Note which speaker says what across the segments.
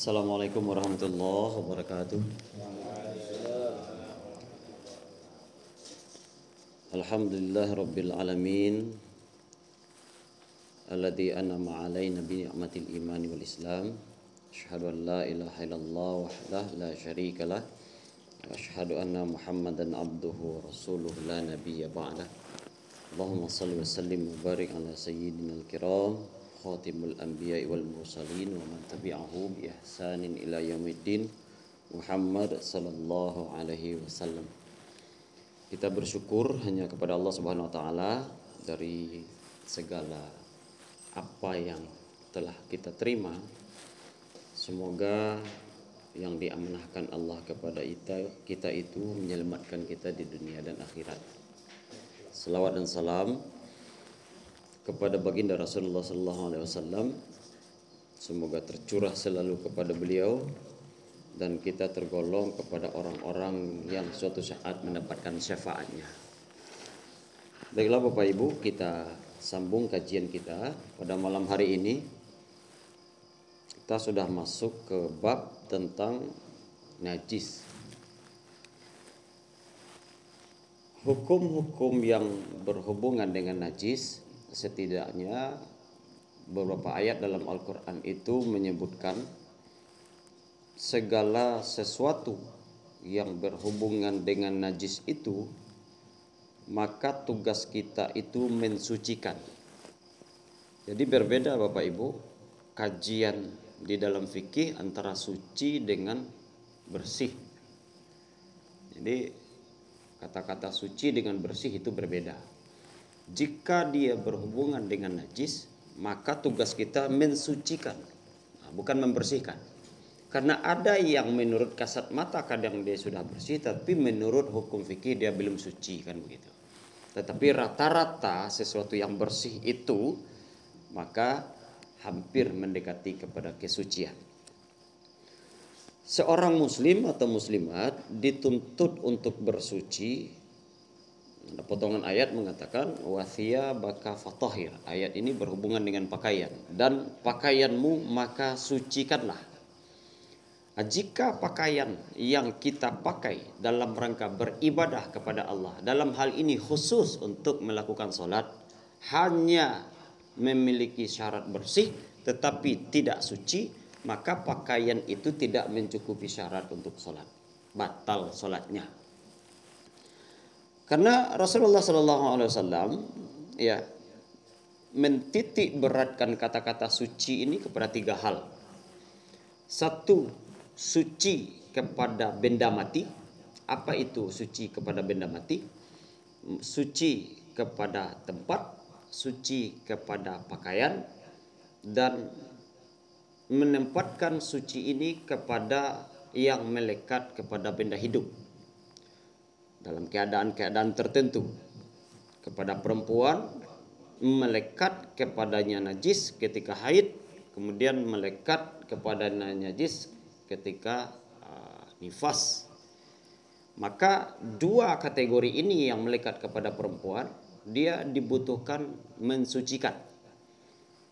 Speaker 1: Assalamualaikum warahmatullahi wabarakatuh. Alhamdulillah rabbil alamin alladzi an'ama alaina bi ni'matil iman wal islam. Asyhadu an la ilaha illallah wahdah la syarikalah wa asyhadu anna Muhammadan abduhu wa rasuluhu la nabiyya ba'dah. Allahumma salli wa sallim wa barik ala sayyidina al-kiram khatimul anbiya wal mursalin wa man tabi'ahu bi ihsanin ila yaumiddin Muhammad sallallahu alaihi wasallam. Kita bersyukur hanya kepada Allah Subhanahu wa taala dari segala apa yang telah kita terima. Semoga yang diamanahkan Allah kepada kita, kita itu menyelamatkan kita di dunia dan akhirat. Salawat dan salam kepada baginda Rasulullah sallallahu alaihi wasallam. Semoga tercurah selalu kepada beliau dan kita tergolong kepada orang-orang yang suatu saat mendapatkan syafaatnya. Baiklah Bapak Ibu, kita sambung kajian kita pada malam hari ini. Kita sudah masuk ke bab tentang najis. Hukum-hukum yang berhubungan dengan najis setidaknya beberapa ayat dalam Al-Quran itu menyebutkan segala sesuatu yang berhubungan dengan najis itu maka tugas kita itu mensucikan. Jadi berbeda Bapak Ibu kajian di dalam fikih antara suci dengan bersih. Jadi kata-kata suci dengan bersih itu berbeda. Jika dia berhubungan dengan najis, maka tugas kita mensucikan, nah, bukan membersihkan. Karena ada yang menurut kasat mata kadang dia sudah bersih, tapi menurut hukum fikih dia belum suci kan begitu. Tetapi rata-rata sesuatu yang bersih itu maka hampir mendekati kepada kesucian. Seorang muslim atau muslimat dituntut untuk bersuci. Potongan ayat mengatakan wathia baka fatahir. Ayat ini berhubungan dengan pakaian dan pakaianmu maka sucikanlah. Jika pakaian yang kita pakai dalam rangka beribadah kepada Allah, dalam hal ini khusus untuk melakukan solat, hanya memiliki syarat bersih tetapi tidak suci, maka pakaian itu tidak mencukupi syarat untuk solat, batal solatnya. Karena Rasulullah Shallallahu Alaihi Wasallam ya mentitik beratkan kata-kata suci ini kepada tiga hal. Satu, suci kepada benda mati. Apa itu suci kepada benda mati? Suci kepada tempat, suci kepada pakaian, dan menempatkan suci ini kepada yang melekat kepada benda hidup dalam keadaan-keadaan tertentu. Kepada perempuan melekat kepadanya najis ketika haid kemudian melekat kepadanya najis ketika uh, nifas. Maka dua kategori ini yang melekat kepada perempuan dia dibutuhkan mensucikan.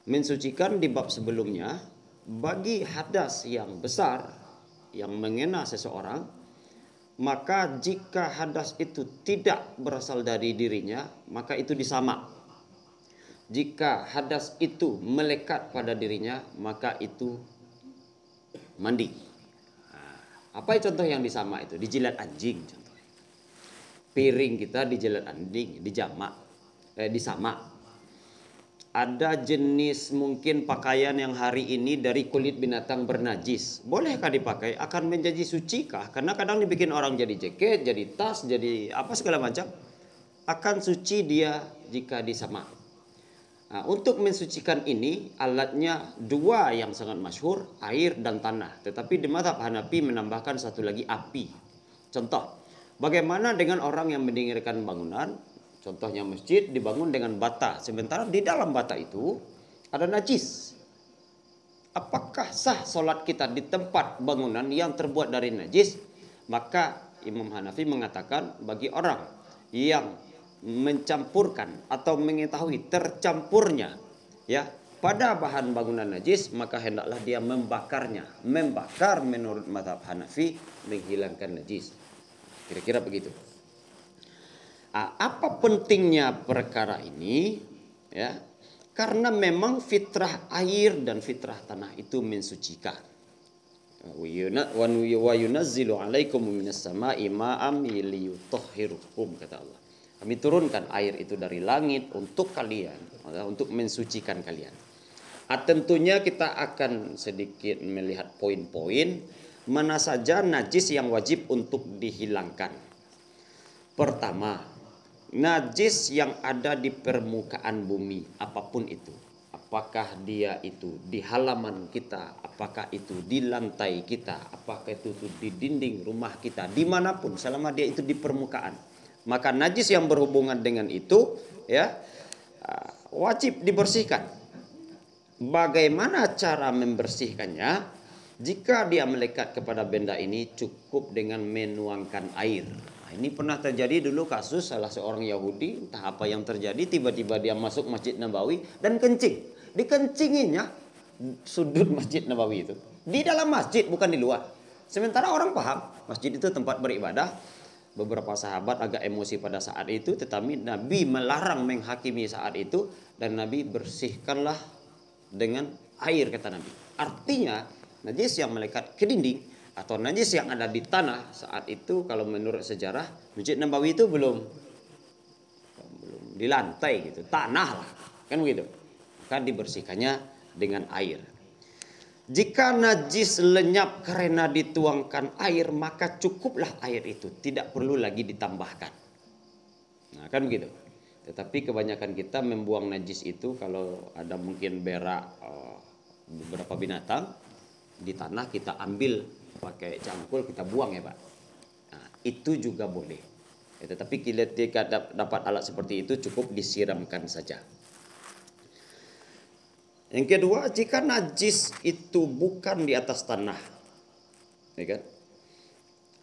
Speaker 1: Mensucikan di bab sebelumnya bagi hadas yang besar yang mengena seseorang maka jika hadas itu tidak berasal dari dirinya maka itu disamak jika hadas itu melekat pada dirinya maka itu mandi. Apa contoh yang disamak itu? Dijilat anjing contoh. Piring kita dijilat anjing dijamak eh, disamak ada jenis mungkin pakaian yang hari ini dari kulit binatang bernajis. Bolehkah dipakai? Akan menjadi suci kah? Karena kadang dibikin orang jadi jaket, jadi tas, jadi apa segala macam. Akan suci dia jika disama. Nah, untuk mensucikan ini alatnya dua yang sangat masyhur, air dan tanah. Tetapi di madhab Hanafi menambahkan satu lagi api. Contoh, bagaimana dengan orang yang mendirikan bangunan Contohnya masjid dibangun dengan bata, sementara di dalam bata itu ada najis. Apakah sah solat kita di tempat bangunan yang terbuat dari najis? Maka Imam Hanafi mengatakan bagi orang yang mencampurkan atau mengetahui tercampurnya ya pada bahan bangunan najis maka hendaklah dia membakarnya. Membakar menurut mazhab Hanafi menghilangkan najis. Kira-kira begitu. Apa pentingnya perkara ini? Ya, karena memang fitrah air dan fitrah tanah itu mensucikan. Wa minas kata Allah. Kami turunkan air itu dari langit untuk kalian, untuk mensucikan kalian. Ah, tentunya kita akan sedikit melihat poin-poin mana saja najis yang wajib untuk dihilangkan. Pertama, najis yang ada di permukaan bumi, apa pun itu. Apakah dia itu di halaman kita, apakah itu di lantai kita, apakah itu di dinding rumah kita, di mana pun selama dia itu di permukaan maka najis yang berhubungan dengan itu ya ah, wajib dibersihkan. Bagaimana cara membersihkannya? Jika dia melekat kepada benda ini cukup dengan menuangkan air. Nah, ini pernah terjadi dulu kasus salah seorang Yahudi, entah apa yang terjadi, tiba-tiba dia masuk Masjid Nabawi dan kencing. Dikencingin sudut Masjid Nabawi itu. Di dalam masjid bukan di luar. Sementara orang paham masjid itu tempat beribadah, beberapa sahabat agak emosi pada saat itu tetapi Nabi melarang menghakimi saat itu dan Nabi bersihkanlah dengan air kata Nabi. Artinya najis yang melekat ke dinding atau najis yang ada di tanah saat itu kalau menurut sejarah Masjid Nabawi itu belum belum di lantai gitu, tanah lah. Kan begitu. Maka dibersihkannya dengan air. Jika najis lenyap karena dituangkan air, maka cukuplah air itu, tidak perlu lagi ditambahkan. Nah, kan begitu. Tetapi kebanyakan kita membuang najis itu kalau ada mungkin berak uh, beberapa binatang di tanah kita ambil pakai cangkul kita buang ya, Pak. Nah, itu juga boleh. Ya, tetapi kita dapat alat seperti itu cukup disiramkan saja. Yang kedua, jika najis itu bukan di atas tanah, ya kan?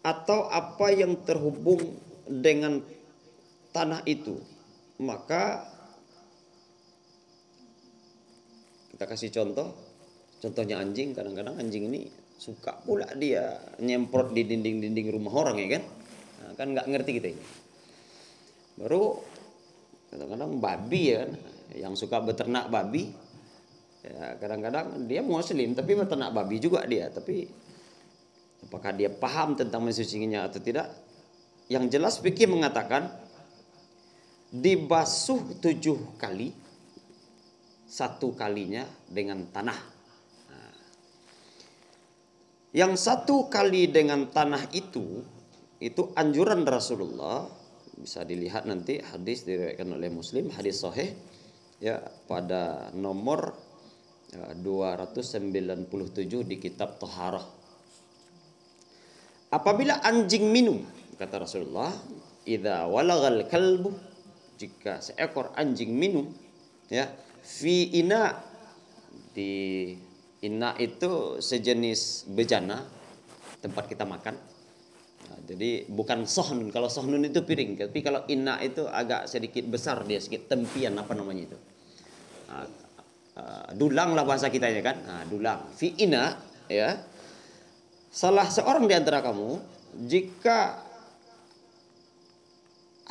Speaker 1: Atau apa yang terhubung dengan tanah itu, maka kita kasih contoh, contohnya anjing. Kadang-kadang anjing ini suka pula dia nyemprot di dinding-dinding rumah orang ya kan? Nah, kan nggak ngerti kita ini. Baru kadang-kadang babi ya kan, yang suka beternak babi Ya, kadang-kadang dia muslim tapi beternak babi juga dia, tapi apakah dia paham tentang mensucinya atau tidak? Yang jelas fikih mengatakan dibasuh tujuh kali satu kalinya dengan tanah. Yang satu kali dengan tanah itu itu anjuran Rasulullah bisa dilihat nanti hadis diriwayatkan oleh Muslim hadis sahih ya pada nomor 297 ya, di kitab Toharah. Apabila anjing minum, kata Rasulullah, idza walagal kalbu, jika seekor anjing minum, ya, fi ina di ina itu sejenis bejana tempat kita makan. Nah, jadi bukan sohnun. Kalau sohnun itu piring, tapi kalau ina itu agak sedikit besar dia, sedikit tempian apa namanya itu. Nah, Ah, dulang lah bahasa kita ya kan nah, dulang fi ina ya salah seorang di antara kamu jika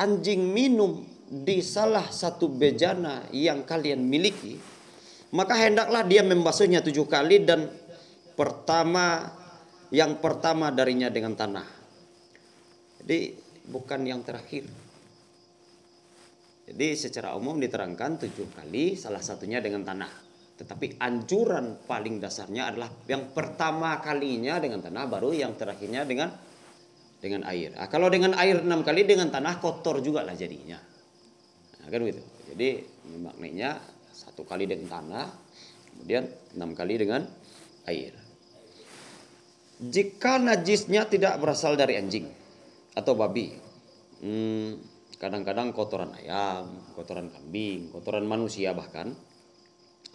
Speaker 1: anjing minum di salah satu bejana yang kalian miliki maka hendaklah dia membasuhnya tujuh kali dan pertama yang pertama darinya dengan tanah jadi bukan yang terakhir jadi secara umum diterangkan tujuh kali, salah satunya dengan tanah. Tetapi anjuran paling dasarnya adalah yang pertama kalinya dengan tanah, baru yang terakhirnya dengan dengan air. Nah, kalau dengan air enam kali dengan tanah kotor juga lah jadinya. Nah, kan begitu. Jadi maknanya satu kali dengan tanah, kemudian enam kali dengan air. Jika najisnya tidak berasal dari anjing atau babi, hmm, kadang-kadang kotoran ayam, kotoran kambing, kotoran manusia bahkan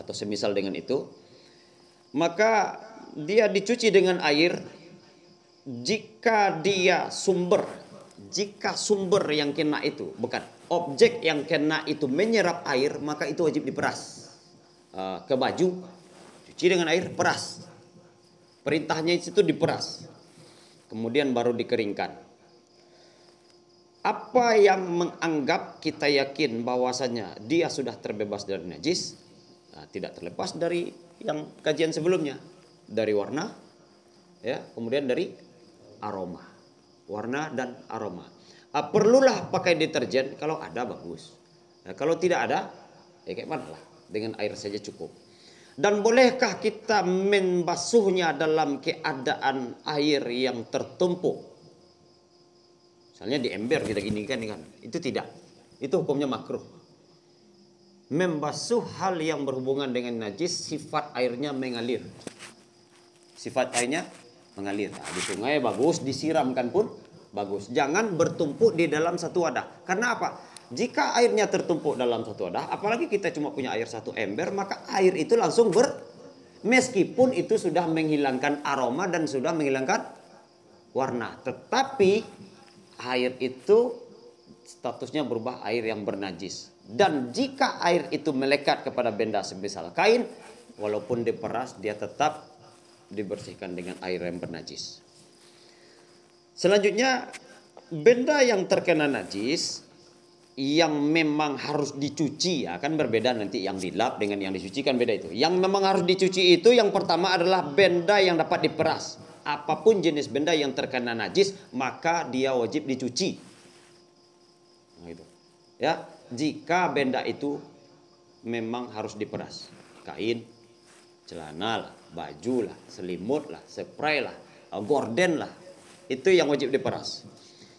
Speaker 1: atau semisal dengan itu, maka dia dicuci dengan air jika dia sumber, jika sumber yang kena itu bukan objek yang kena itu menyerap air, maka itu wajib diperas. uh, ke baju, cuci dengan air peras. Perintahnya itu diperas. Kemudian baru dikeringkan. Apa yang menganggap kita yakin bahwasanya dia sudah terbebas dari najis, nah, tidak terlepas dari yang kajian sebelumnya, dari warna, ya, kemudian dari aroma, warna dan aroma. Ah, perlulah pakai deterjen kalau ada bagus. Nah, kalau tidak ada, ya kayak mana lah, dengan air saja cukup. Dan bolehkah kita membasuhnya dalam keadaan air yang tertumpuk? Misalnya di ember kita gini kan, kan. Itu tidak. Itu hukumnya makruh. Membasuh hal yang berhubungan dengan najis, sifat airnya mengalir. Sifat airnya mengalir. Nah, di sungai bagus, disiramkan pun bagus. Jangan bertumpuk di dalam satu wadah. Karena apa? Jika airnya tertumpuk dalam satu wadah, apalagi kita cuma punya air satu ember, maka air itu langsung ber meskipun itu sudah menghilangkan aroma dan sudah menghilangkan warna. Tetapi air itu statusnya berubah air yang bernajis. Dan jika air itu melekat kepada benda semisal kain, walaupun diperas dia tetap dibersihkan dengan air yang bernajis. Selanjutnya, benda yang terkena najis yang memang harus dicuci ya, berbeda nanti yang dilap dengan yang dicuci kan beda itu. Yang memang harus dicuci itu yang pertama adalah benda yang dapat diperas apa pun jenis benda yang terkena najis maka dia wajib dicuci. Nah, itu. Ya, jika benda itu memang harus diperas. Kain, celana lah, baju lah, selimut lah, spray lah, gorden lah. Itu yang wajib diperas.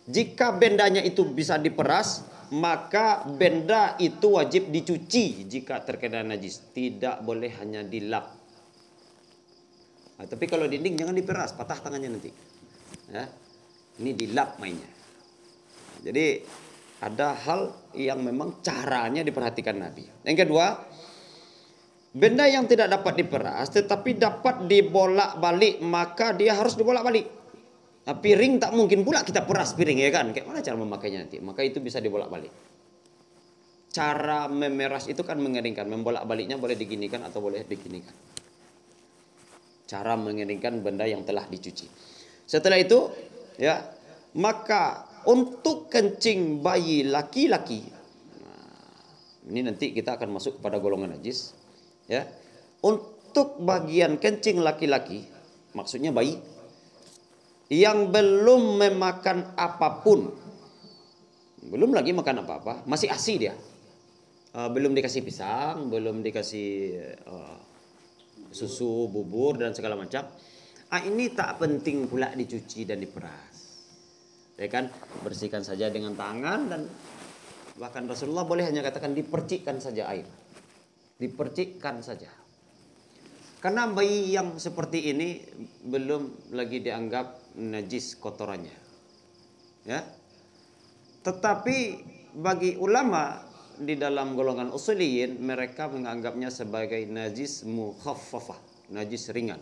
Speaker 1: Jika bendanya itu bisa diperas, maka benda itu wajib dicuci jika terkena najis. Tidak boleh hanya dilap Nah, tapi kalau dinding jangan diperas, patah tangannya nanti. Ya. Ini dilap mainnya. Jadi ada hal yang memang caranya diperhatikan Nabi. Yang kedua, benda yang tidak dapat diperas tetapi dapat dibolak-balik maka dia harus dibolak-balik. Nah, piring tak mungkin pula kita peras piring ya kan? Kayak mana cara memakainya nanti? Maka itu bisa dibolak-balik. Cara memeras itu kan mengeringkan, membolak-baliknya boleh diginikan atau boleh diginikan cara mengeringkan benda yang telah dicuci. Setelah itu, ya, maka untuk kencing bayi laki-laki, nah, ini nanti kita akan masuk kepada golongan najis, ya. Untuk bagian kencing laki-laki, maksudnya bayi yang belum memakan apa pun, belum lagi makan apa-apa, masih asi dia, uh, belum dikasih pisang, belum dikasih uh, susu, bubur dan segala macam. Ah ini tak penting pula dicuci dan diperas. Ya kan? Bersihkan saja dengan tangan dan bahkan Rasulullah boleh hanya katakan dipercikkan saja air. Dipercikkan saja. Karena bayi yang seperti ini belum lagi dianggap najis kotorannya. Ya. Tetapi bagi ulama di dalam golongan usuliyin mereka menganggapnya sebagai najis mukhaffafah, najis ringan.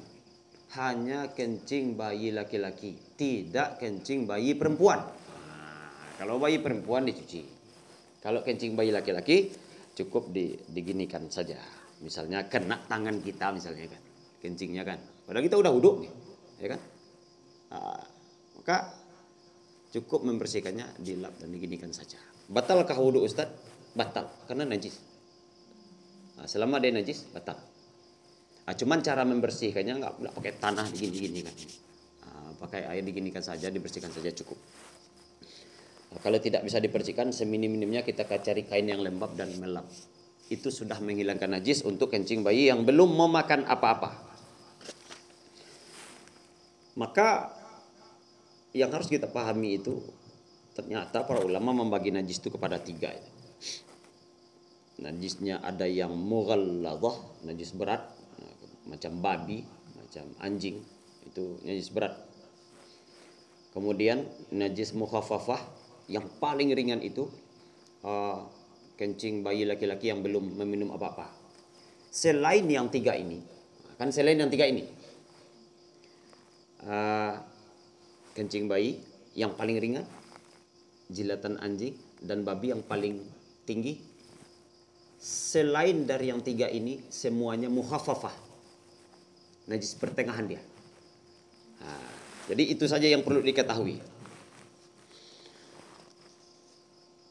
Speaker 1: Hanya kencing bayi laki-laki, tidak kencing bayi perempuan. Nah, kalau bayi perempuan dicuci. Kalau kencing bayi laki-laki cukup di, diginikan saja. Misalnya kena tangan kita misalnya kan. Kencingnya kan. Padahal kita udah uduk nih, ya kan? Nah, maka cukup membersihkannya dilap dan diginikan saja. Batalkah wudhu Ustaz? batal karena najis. Nah, selama dia najis batal. Nah, cuman cara membersihkannya nggak nggak pakai tanah digini-gini kan. Nah, pakai air diginikan saja, dibersihkan saja cukup. Nah, kalau tidak bisa dibersihkan, seminim-minimnya kita cari kain yang lembab dan melap. Itu sudah menghilangkan najis untuk kencing bayi yang belum memakan apa-apa. Maka yang harus kita pahami itu ternyata para ulama membagi najis itu kepada tiga. Najisnya ada yang mughalladhah najis berat macam babi macam anjing itu najis berat kemudian najis mukhaffafah yang paling ringan itu uh, kencing bayi laki-laki yang belum meminum apa-apa selain yang tiga ini kan selain yang tiga ini uh, kencing bayi yang paling ringan jilatan anjing dan babi yang paling tinggi selain dari yang tiga ini semuanya muhafafah. Najis pertengahan dia. Nah, jadi itu saja yang perlu diketahui.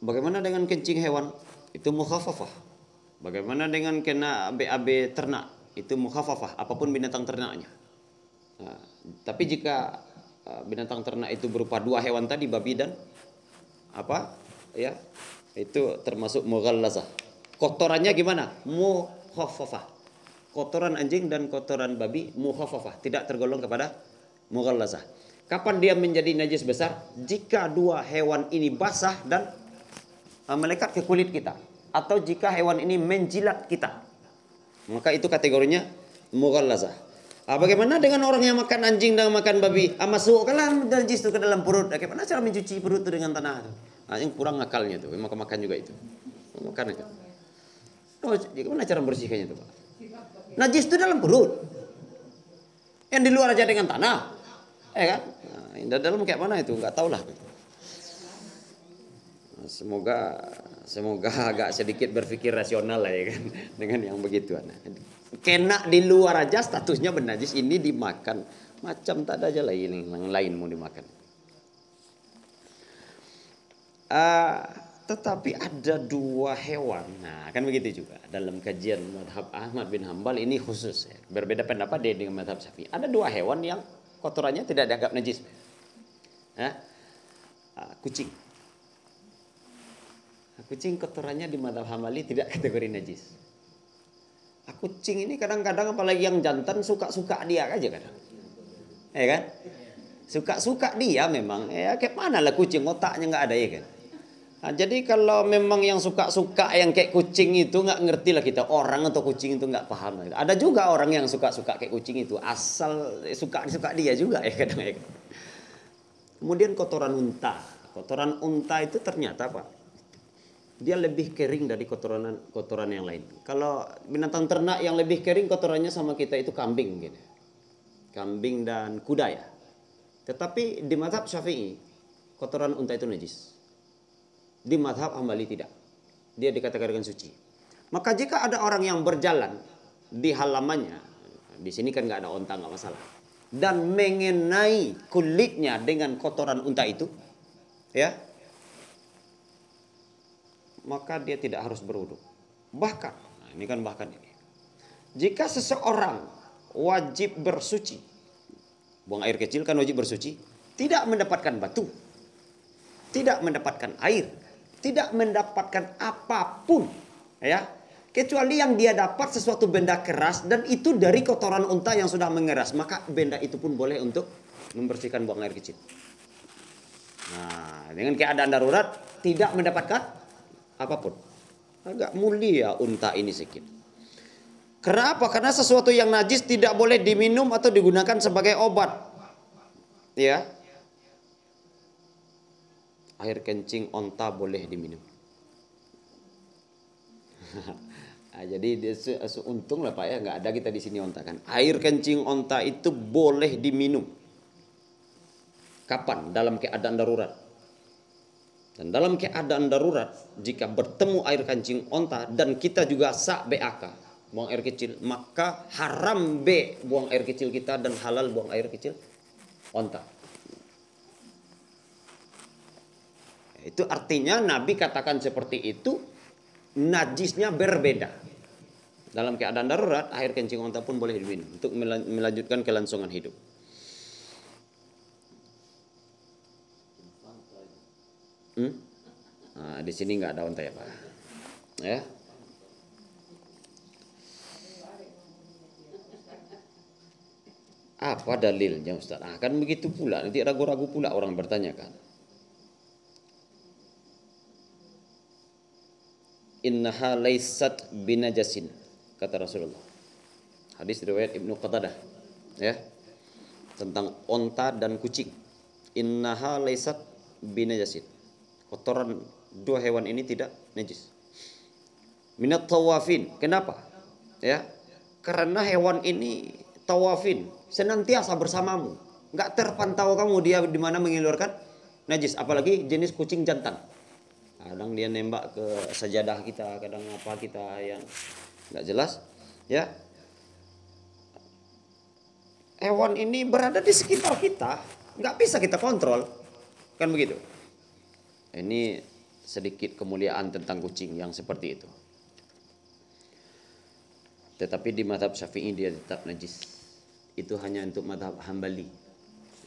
Speaker 1: Bagaimana dengan kencing hewan? Itu mukhafafah. Bagaimana dengan kena BAB ternak? Itu mukhafafah, apa pun binatang ternaknya. Nah, tapi jika binatang ternak itu berupa dua hewan tadi, babi dan apa? Ya, itu termasuk mughallazah. Kotorannya gimana? Mukhafafah. Kotoran anjing dan kotoran babi mukhafafah, tidak tergolong kepada mughallazah. Kapan dia menjadi najis besar? Jika dua hewan ini basah dan uh, melekat ke kulit kita atau jika hewan ini menjilat kita. Maka itu kategorinya mughallazah. Ah, bagaimana dengan orang yang makan anjing dan makan babi? Ah, masukkanlah najis itu ke dalam perut. Bagaimana cara mencuci perut itu dengan tanah? Nah, yang kurang akalnya tuh, makan makan juga itu. Makan itu. Oh, bagaimana cara membersihkannya itu, Pak? Najis itu dalam perut. Yang di luar aja dengan tanah. Eh kan? Nah, dalam kayak mana itu? Enggak tahu lah. Semoga semoga agak sedikit berpikir rasional lah ya kan dengan yang begituan. Kena di luar aja statusnya bernajis ini dimakan macam tak ada aja lagi yang lain mau dimakan. Uh, tetapi ada dua hewan. Nah, kan begitu juga dalam kajian madhab Ahmad bin Hambal ini khusus ya. Berbeda pendapat dia dengan madhab Syafi'i. Ada dua hewan yang kotorannya tidak dianggap najis. Ya. Uh, kucing Kucing kotorannya di madhab Hambali tidak kategori najis. Ah, kucing ini kadang-kadang apalagi yang jantan suka-suka dia aja kadang. Ya kan? Suka-suka dia memang. Ya kayak mana lah kucing otaknya nggak ada ya kan? Nah, jadi kalau memang yang suka-suka yang kayak kucing itu nggak ngerti lah kita orang atau kucing itu nggak paham. Ada juga orang yang suka-suka kayak kucing itu asal suka-suka dia juga ya kadang ya. Kemudian kotoran unta. Kotoran unta itu ternyata pak dia lebih kering dari kotoran kotoran yang lain. Kalau binatang ternak yang lebih kering kotorannya sama kita itu kambing gitu. Kambing dan kuda ya. Tetapi di mazhab Syafi'i kotoran unta itu najis. Di mazhab Hambali tidak. Dia dikatakan suci. Maka jika ada orang yang berjalan di halamannya, di sini kan nggak ada unta nggak masalah. Dan mengenai kulitnya dengan kotoran unta itu, ya maka dia tidak harus berwudu. Bahkan, nah ini kan bahkan ini. Jika seseorang wajib bersuci, buang air kecil kan wajib bersuci, tidak mendapatkan batu, tidak mendapatkan air, tidak mendapatkan apa pun, ya, kecuali yang dia dapat sesuatu benda keras dan itu dari kotoran unta yang sudah mengeras, maka benda itu pun boleh untuk membersihkan buang air kecil. Nah, dengan keadaan darurat tidak mendapatkan apa pun. Agak mulia unta ini sedikit. Kenapa? Karena sesuatu yang najis tidak boleh diminum atau digunakan sebagai obat. Ya. Air kencing onta boleh diminum. nah, jadi untung lah Pak ya, nggak ada kita di sini onta kan. Air kencing onta itu boleh diminum. Kapan? Dalam keadaan darurat dan dalam keadaan darurat, jika bertemu air kancing onta dan kita juga sak BAK, buang air kecil, maka haram B buang air kecil kita dan halal buang air kecil onta. Itu artinya Nabi katakan seperti itu, najisnya berbeda. Dalam keadaan darurat, air kencing onta pun boleh diminum untuk melanjutkan kelangsungan hidup. Hmm? Nah, di sini nggak ada onta ya Pak. Ya. Apa dalilnya Ustaz? Ah, kan begitu pula. Nanti ragu-ragu pula orang bertanya kan. Innaha laysat binajasin kata Rasulullah. Hadis riwayat Ibnu Qatadah ya. Tentang onta dan kucing. Innaha laysat binajasin kotoran dua hewan ini tidak najis. Minat tawafin. Kenapa? Ya. Karena hewan ini tawafin senantiasa bersamamu. Enggak terpantau kamu dia di mana mengeluarkan najis, apalagi jenis kucing jantan. kadang dia nembak ke sajadah kita kadang apa kita yang nggak jelas ya hewan ini berada di sekitar kita nggak bisa kita kontrol kan begitu ini sedikit kemuliaan tentang kucing yang seperti itu. Tetapi di madhab syafi'i dia tetap najis. Itu hanya untuk madhab hambali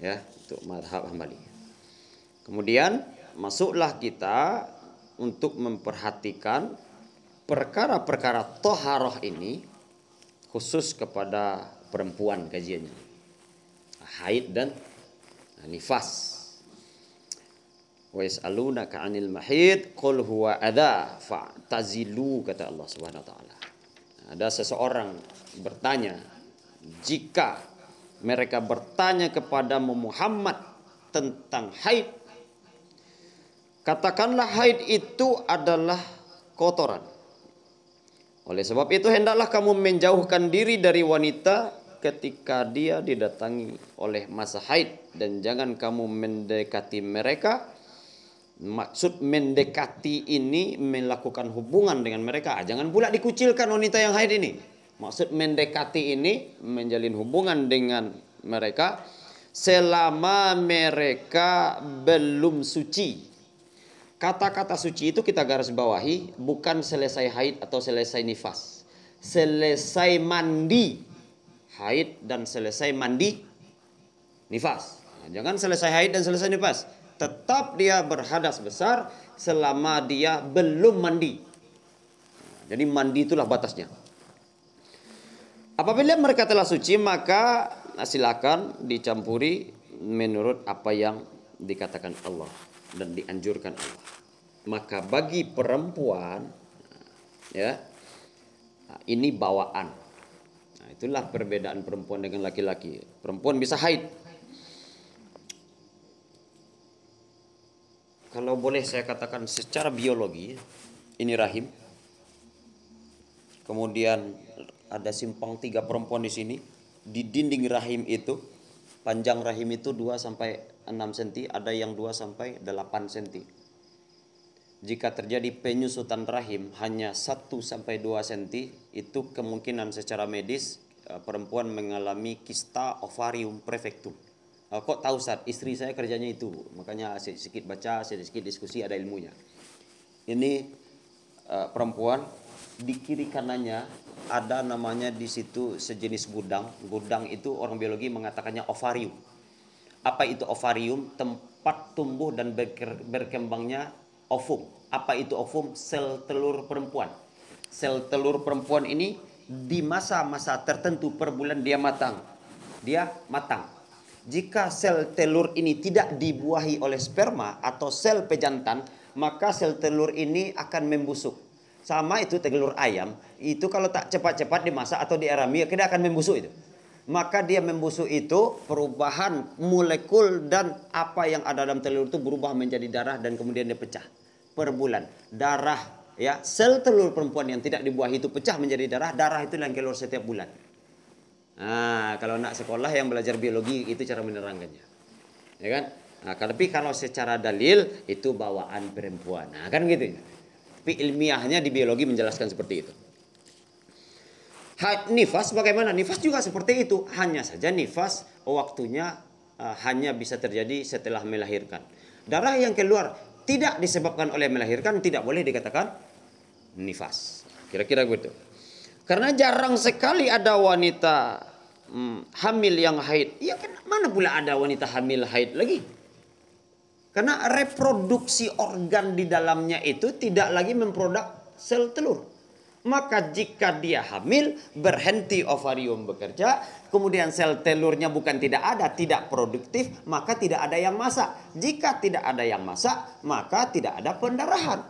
Speaker 1: ya untuk madhab hambali. Kemudian masuklah kita untuk memperhatikan perkara-perkara toharoh ini khusus kepada perempuan kajiannya. Haid dan nifas wa yas'alunaka 'anil mahid qul huwa adha fa'tazilu kata Allah Subhanahu wa taala ada seseorang bertanya jika mereka bertanya kepada Muhammad tentang haid Katakanlah haid itu adalah kotoran. Oleh sebab itu hendaklah kamu menjauhkan diri dari wanita ketika dia didatangi oleh masa haid dan jangan kamu mendekati mereka. Maksud mendekati ini melakukan hubungan dengan mereka. Jangan pula dikucilkan wanita yang haid ini. Maksud mendekati ini menjalin hubungan dengan mereka selama mereka belum suci Kata-kata suci itu kita garis bawahi bukan selesai haid atau selesai nifas. Selesai mandi haid dan selesai mandi nifas. Jangan selesai haid dan selesai nifas. Tetap dia berhadas besar selama dia belum mandi. Nah, jadi mandi itulah batasnya. Apabila mereka telah suci maka silakan dicampuri menurut apa yang dikatakan Allah dan dianjurkan Allah. Maka bagi perempuan ya ini bawaan. Nah, itulah perbedaan perempuan dengan laki-laki. Perempuan bisa haid. Kalau boleh saya katakan secara biologi ini rahim. Kemudian ada simpang tiga perempuan di sini. Di dinding rahim itu panjang rahim itu 2 sampai 6 cm, ada yang 2 sampai 8 cm. Jika terjadi penyusutan rahim hanya 1 sampai 2 cm, itu kemungkinan secara medis eh, perempuan mengalami kista ovarium prefectum. Eh, kok tahu saat istri saya kerjanya itu, makanya sedikit baca, sedikit diskusi ada ilmunya. Ini uh, perempuan di kiri kanannya ada namanya di situ sejenis gudang. Gudang itu orang biologi mengatakannya ovarium apa itu ovarium? Tempat tumbuh dan berkembangnya ovum. Apa itu ovum? Sel telur perempuan. Sel telur perempuan ini di masa-masa tertentu per bulan dia matang. Dia matang. Jika sel telur ini tidak dibuahi oleh sperma atau sel pejantan, maka sel telur ini akan membusuk. Sama itu telur ayam, itu kalau tak cepat-cepat dimasak atau diarami, dia akan membusuk itu maka dia membusuk itu perubahan molekul dan apa yang ada dalam telur itu berubah menjadi darah dan kemudian dia pecah per bulan. Darah ya, sel telur perempuan yang tidak dibuahi itu pecah menjadi darah, darah itu yang keluar setiap bulan. Nah, kalau nak sekolah yang belajar biologi itu cara menerangkannya. Ya kan? Nah, tapi kalau secara dalil itu bawaan perempuan. Nah, kan gitu. Tapi ilmiahnya di biologi menjelaskan seperti itu. Nifas bagaimana? Nifas juga seperti itu. Hanya saja nifas waktunya uh, hanya bisa terjadi setelah melahirkan. Darah yang keluar tidak disebabkan oleh melahirkan tidak boleh dikatakan nifas. Kira-kira gitu. Karena jarang sekali ada wanita hmm, hamil yang haid. Ya kan mana pula ada wanita hamil haid lagi? Karena reproduksi organ di dalamnya itu tidak lagi memproduk sel telur. Maka jika dia hamil, berhenti ovarium bekerja, kemudian sel telurnya bukan tidak ada, tidak produktif, maka tidak ada yang masak. Jika tidak ada yang masak, maka tidak ada pendarahan.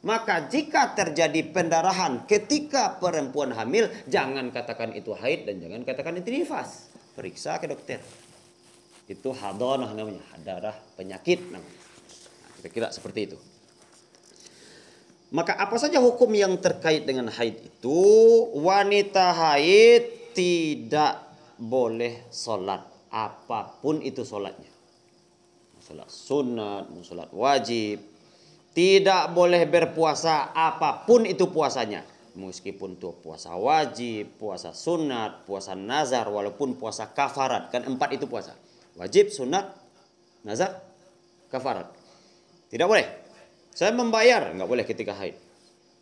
Speaker 1: Maka jika terjadi pendarahan ketika perempuan hamil, jangan katakan itu haid dan jangan katakan itu nifas. Periksa ke dokter. Itu hadonah namanya, darah penyakit namanya. Nah, kira-kira seperti itu. Maka apa saja hukum yang terkait dengan haid itu wanita haid tidak boleh sholat apa pun itu sholatnya. Sholat sunat, sholat wajib, Tidak boleh berpuasa apa pun itu puasanya. Meskipun itu puasa wajib, puasa sunat, puasa nazar, walaupun puasa kafarat. Kan empat itu puasa. Wajib, sunat, nazar, kafarat. Tidak boleh. Saya membayar, nggak boleh ketika haid.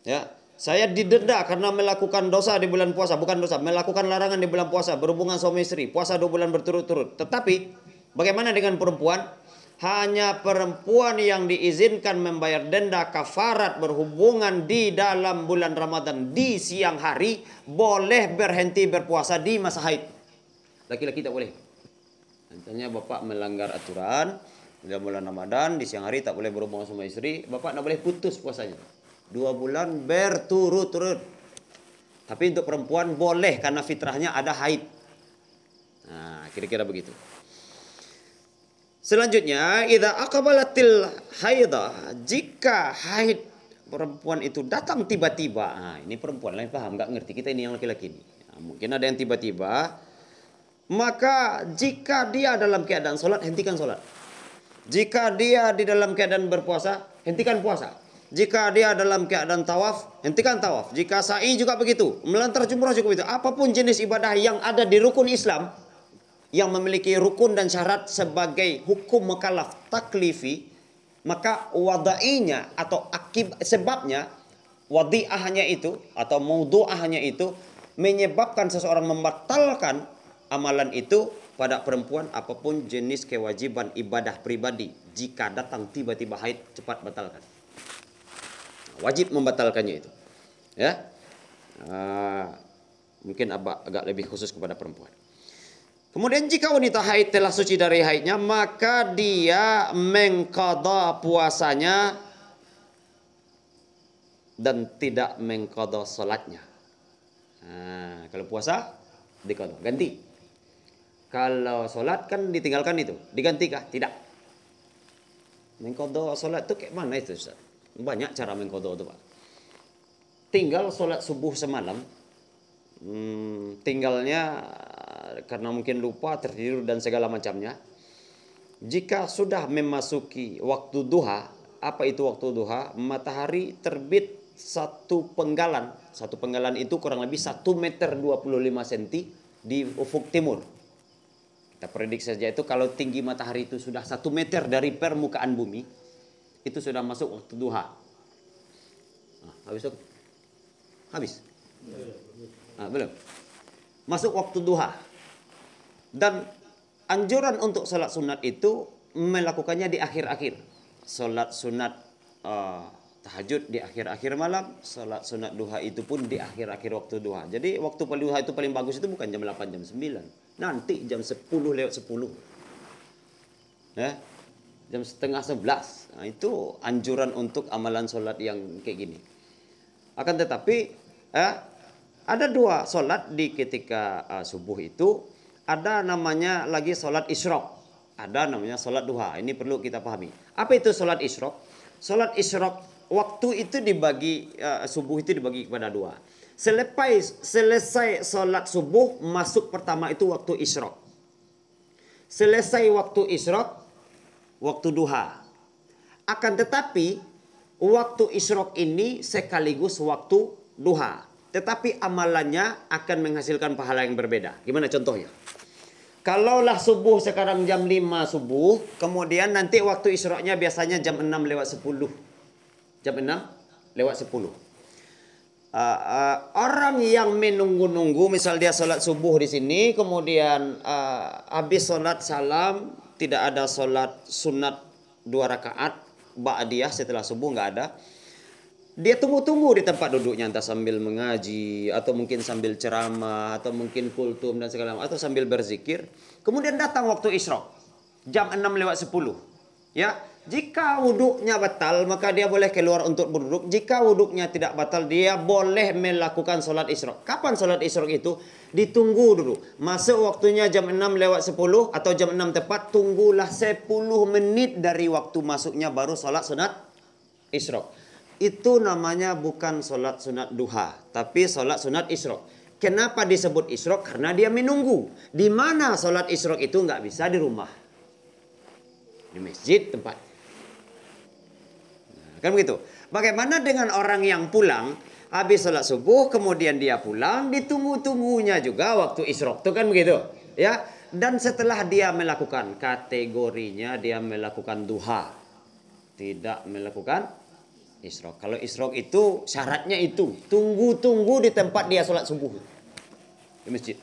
Speaker 1: Ya, saya didenda karena melakukan dosa di bulan puasa, bukan dosa, melakukan larangan di bulan puasa, berhubungan suami istri, puasa dua bulan berturut-turut. Tetapi bagaimana dengan perempuan? Hanya perempuan yang diizinkan membayar denda kafarat berhubungan di dalam bulan Ramadan di siang hari boleh berhenti berpuasa di masa haid. Laki-laki tak boleh. Nantinya bapak melanggar aturan dalam bulan Ramadan di siang hari tak boleh berhubungan sama istri, bapak tak boleh putus puasanya. Dua bulan berturut-turut. Tapi untuk perempuan boleh karena fitrahnya ada haid. Nah, kira-kira begitu. Selanjutnya, idza aqbalatil haidah, jika haid perempuan itu datang tiba-tiba. Nah, ini perempuan lain paham, nggak ngerti kita ini yang laki-laki ini. Nah, mungkin ada yang tiba-tiba. Maka jika dia dalam keadaan sholat, hentikan sholat. Jika dia di dalam keadaan berpuasa, hentikan puasa. Jika dia dalam keadaan tawaf, hentikan tawaf. Jika sa'i juga begitu. Melantar jumrah juga begitu. Apa pun jenis ibadah yang ada di rukun Islam, yang memiliki rukun dan syarat sebagai hukum mukallaf taklifi maka wadainya atau akib sebabnya wadi'ahnya itu atau maudu'ahnya itu menyebabkan seseorang membatalkan amalan itu pada perempuan apa pun jenis kewajiban ibadah pribadi. Jika datang tiba-tiba haid cepat batalkan. Wajib membatalkannya itu. Ya? Uh, mungkin agak lebih khusus kepada perempuan Kemudian jika wanita haid telah suci dari haidnya, maka dia mengqadha puasanya dan tidak mengqadha salatnya. Nah, kalau puasa diqadha, ganti. Kalau salat kan ditinggalkan itu, digantikah? Tidak. Mengqadha salat itu kayak mana itu, Ustaz? Banyak cara mengqadha itu, Pak. Tinggal salat subuh semalam, hmm, tinggalnya karena mungkin lupa, tertidur dan segala macamnya. Jika sudah memasuki waktu duha, apa itu waktu duha? Matahari terbit satu penggalan. Satu penggalan itu kurang lebih 1 meter 25 cm di ufuk timur. Kita prediksi saja itu kalau tinggi matahari itu sudah satu meter dari permukaan bumi, itu sudah masuk waktu duha. Nah, habis itu? Habis? Nah, belum? Masuk waktu duha. Dan anjuran untuk sholat sunat itu melakukannya di akhir-akhir. Sholat sunat uh, tahajud di akhir-akhir malam, sholat sunat duha itu pun di akhir-akhir waktu duha. Jadi waktu duha itu paling bagus itu bukan jam 8, jam 9. Nanti jam 10 lewat 10. Ya, jam setengah 11. Nah, itu anjuran untuk amalan sholat yang kayak gini. Akan tetapi, eh, ada dua sholat di ketika uh, subuh itu ada namanya lagi sholat isyrok. Ada namanya sholat duha. Ini perlu kita pahami. Apa itu sholat isyrok? Sholat isyrok waktu itu dibagi uh, subuh itu dibagi kepada dua. Selepas selesai sholat subuh masuk pertama itu waktu isyrok. Selesai waktu isyrok waktu duha. Akan tetapi waktu isyrok ini sekaligus waktu duha. Tetapi amalannya akan menghasilkan pahala yang berbeda. Gimana contohnya? Kalaulah subuh sekarang jam 5 subuh, kemudian nanti waktu isroknya biasanya jam 6 lewat 10. Jam 6 lewat 10. Uh, uh, orang yang menunggu-nunggu, misal dia sholat subuh di sini, kemudian uh, habis sholat salam, tidak ada sholat sunat dua rakaat, ba'diyah setelah subuh nggak ada dia tunggu-tunggu di tempat duduknya entah sambil mengaji atau mungkin sambil ceramah atau mungkin kultum dan segala macam atau sambil berzikir. Kemudian datang waktu isyraq jam 6 lewat 10. Ya, jika wuduknya batal maka dia boleh keluar untuk berduduk. Jika wuduknya tidak batal dia boleh melakukan sholat isyraq. Kapan sholat isyraq itu? Ditunggu dulu. Masuk waktunya jam 6 lewat 10 atau jam 6 tepat. Tunggulah 10 menit dari waktu masuknya baru sholat sunat isyraq itu namanya bukan sholat sunat duha, tapi sholat sunat isrok. Kenapa disebut isrok? Karena dia menunggu. Di mana sholat isrok itu nggak bisa di rumah, di masjid tempat. Kan begitu. Bagaimana dengan orang yang pulang habis sholat subuh kemudian dia pulang ditunggu-tunggunya juga waktu isyrok itu kan begitu ya dan setelah dia melakukan kategorinya dia melakukan duha tidak melakukan isyrok kalau isyrok itu syaratnya itu tunggu-tunggu di tempat dia sholat subuh di masjid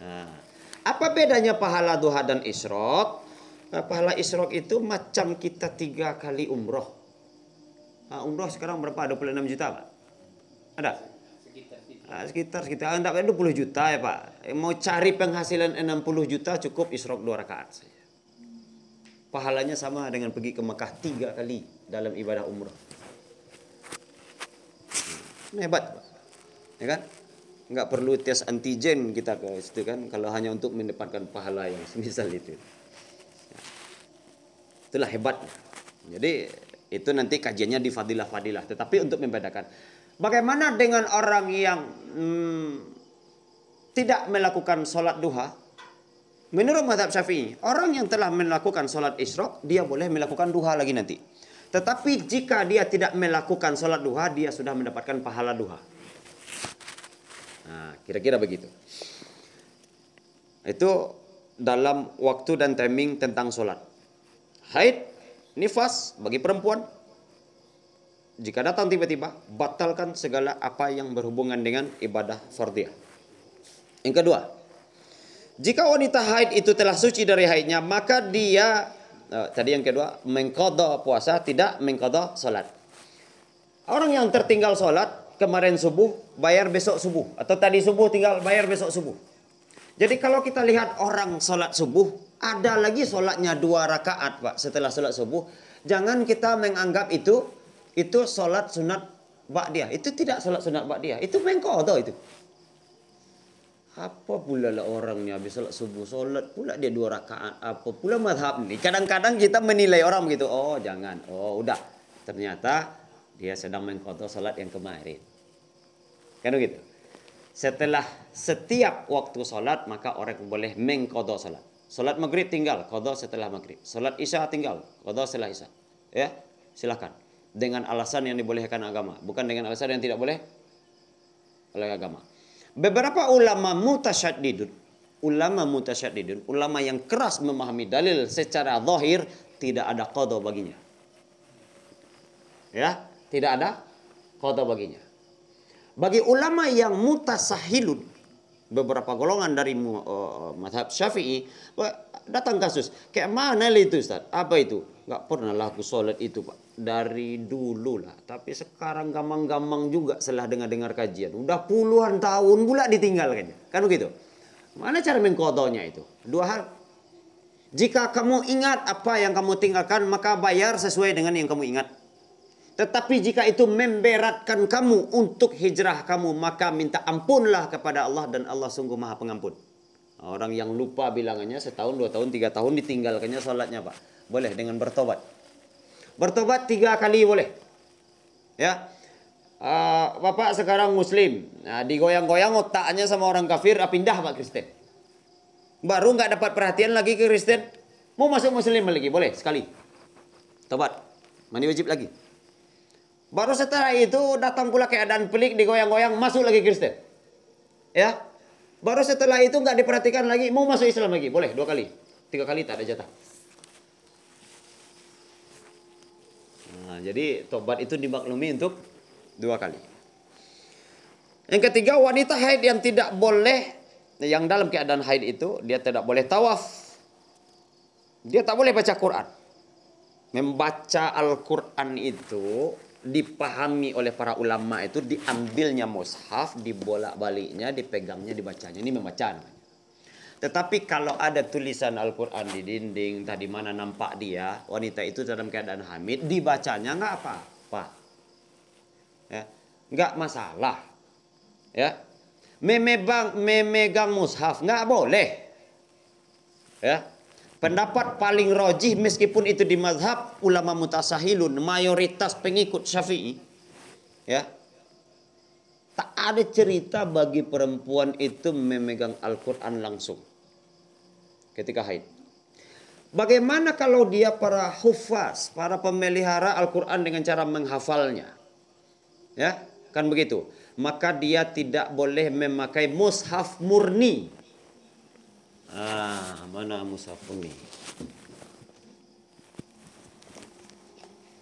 Speaker 1: nah, apa bedanya pahala duha dan isyrok nah, pahala isyrok itu macam kita tiga kali umroh Nah, umroh sekarang berapa? 26 juta, Pak? Ada? Nah, sekitar sekitar enggak 20 juta ya, Pak. Mau cari penghasilan 60 juta cukup isrok dua rakaat saja. Pahalanya sama dengan pergi ke Mekah tiga kali dalam ibadah umroh. Hebat. Ya kan? Enggak perlu tes antigen kita ke situ kan kalau hanya untuk mendapatkan pahala yang semisal itu. Itulah hebatnya. Jadi itu nanti kajiannya di fadilah-fadilah. Tetapi untuk membedakan. Bagaimana dengan orang yang hmm, tidak melakukan sholat duha? Menurut madhab syafi'i, orang yang telah melakukan sholat isyrok, dia boleh melakukan duha lagi nanti. Tetapi jika dia tidak melakukan sholat duha, dia sudah mendapatkan pahala duha. Nah, kira-kira begitu. Itu dalam waktu dan timing tentang sholat. Haid nifas bagi perempuan jika datang tiba-tiba batalkan segala apa yang berhubungan dengan ibadah fardiyah. Yang kedua, jika wanita haid itu telah suci dari haidnya maka dia uh, tadi yang kedua mengkodok puasa tidak mengkodok salat. Orang yang tertinggal salat kemarin subuh bayar besok subuh atau tadi subuh tinggal bayar besok subuh. Jadi kalau kita lihat orang salat subuh ada lagi sholatnya dua rakaat pak setelah sholat subuh. Jangan kita menganggap itu itu sholat sunat dia. Itu tidak sholat sunat dia. Itu mengkodo itu. Apa pula lah orangnya habis sholat subuh sholat pula dia dua rakaat. Apa pula madhab ini? Kadang-kadang kita menilai orang begitu. Oh jangan. Oh udah. Ternyata dia sedang mengkodo sholat yang kemarin. Kan begitu. Setelah setiap waktu sholat maka orang boleh mengkodo sholat. Salat maghrib tinggal, qadha setelah maghrib. Salat isya tinggal, qadha setelah isya. Ya, silakan. Dengan alasan yang dibolehkan agama, bukan dengan alasan yang tidak boleh oleh agama. Beberapa ulama mutasyaddidun, ulama mutasyaddidun, ulama yang keras memahami dalil secara zahir tidak ada qadha baginya. Ya, tidak ada qadha baginya. Bagi ulama yang mutasahilun, beberapa golongan dari uh, madhab syafi'i datang kasus. Kayak mana itu Ustaz? Apa itu? Nggak pernah lah aku sholat itu Pak. Dari dulu lah. Tapi sekarang gampang-gampang juga setelah dengar-dengar kajian. Udah puluhan tahun pula ditinggalkannya kan begitu? Mana cara mengkodonya itu? Dua hal. Jika kamu ingat apa yang kamu tinggalkan maka bayar sesuai dengan yang kamu ingat tetapi jika itu memberatkan kamu untuk hijrah kamu, maka minta ampunlah kepada Allah dan Allah sungguh maha pengampun. Orang yang lupa bilangannya setahun, dua tahun, tiga tahun ditinggalkannya sholatnya Pak. Boleh dengan bertobat. Bertobat tiga kali boleh. Ya, uh, Bapak sekarang Muslim. Nah, digoyang-goyang otaknya sama orang kafir, ah, pindah Pak Kristen. Baru nggak dapat perhatian lagi ke Kristen. Mau masuk Muslim lagi, boleh sekali. Tobat. Mandi wajib lagi. Baru setelah itu datang pula keadaan pelik digoyang-goyang masuk lagi Kristen. Ya. Baru setelah itu nggak diperhatikan lagi mau masuk Islam lagi. Boleh dua kali. Tiga kali tak ada jatah. Nah, jadi tobat itu dimaklumi untuk dua kali. Yang ketiga wanita haid yang tidak boleh yang dalam keadaan haid itu dia tidak boleh tawaf. Dia tak boleh baca Quran. Membaca Al-Quran itu dipahami oleh para ulama itu diambilnya mushaf, dibolak-baliknya, dipegangnya, dibacanya. Ini membaca. Tetapi kalau ada tulisan Al-Quran di dinding, tadi mana nampak dia, wanita itu dalam keadaan hamid, dibacanya nggak apa-apa. Ya, nggak masalah. Ya, memegang, memegang mushaf nggak boleh. Ya, Pendapat paling rojih meskipun itu di mazhab ulama mutasahilun, mayoritas pengikut syafi'i. Ya. Tak ada cerita bagi perempuan itu memegang Al-Quran langsung. Ketika haid. Bagaimana kalau dia para hufaz, para pemelihara Al-Quran dengan cara menghafalnya? Ya, kan begitu. Maka dia tidak boleh memakai mushaf murni. Ah, mana mushaf murni?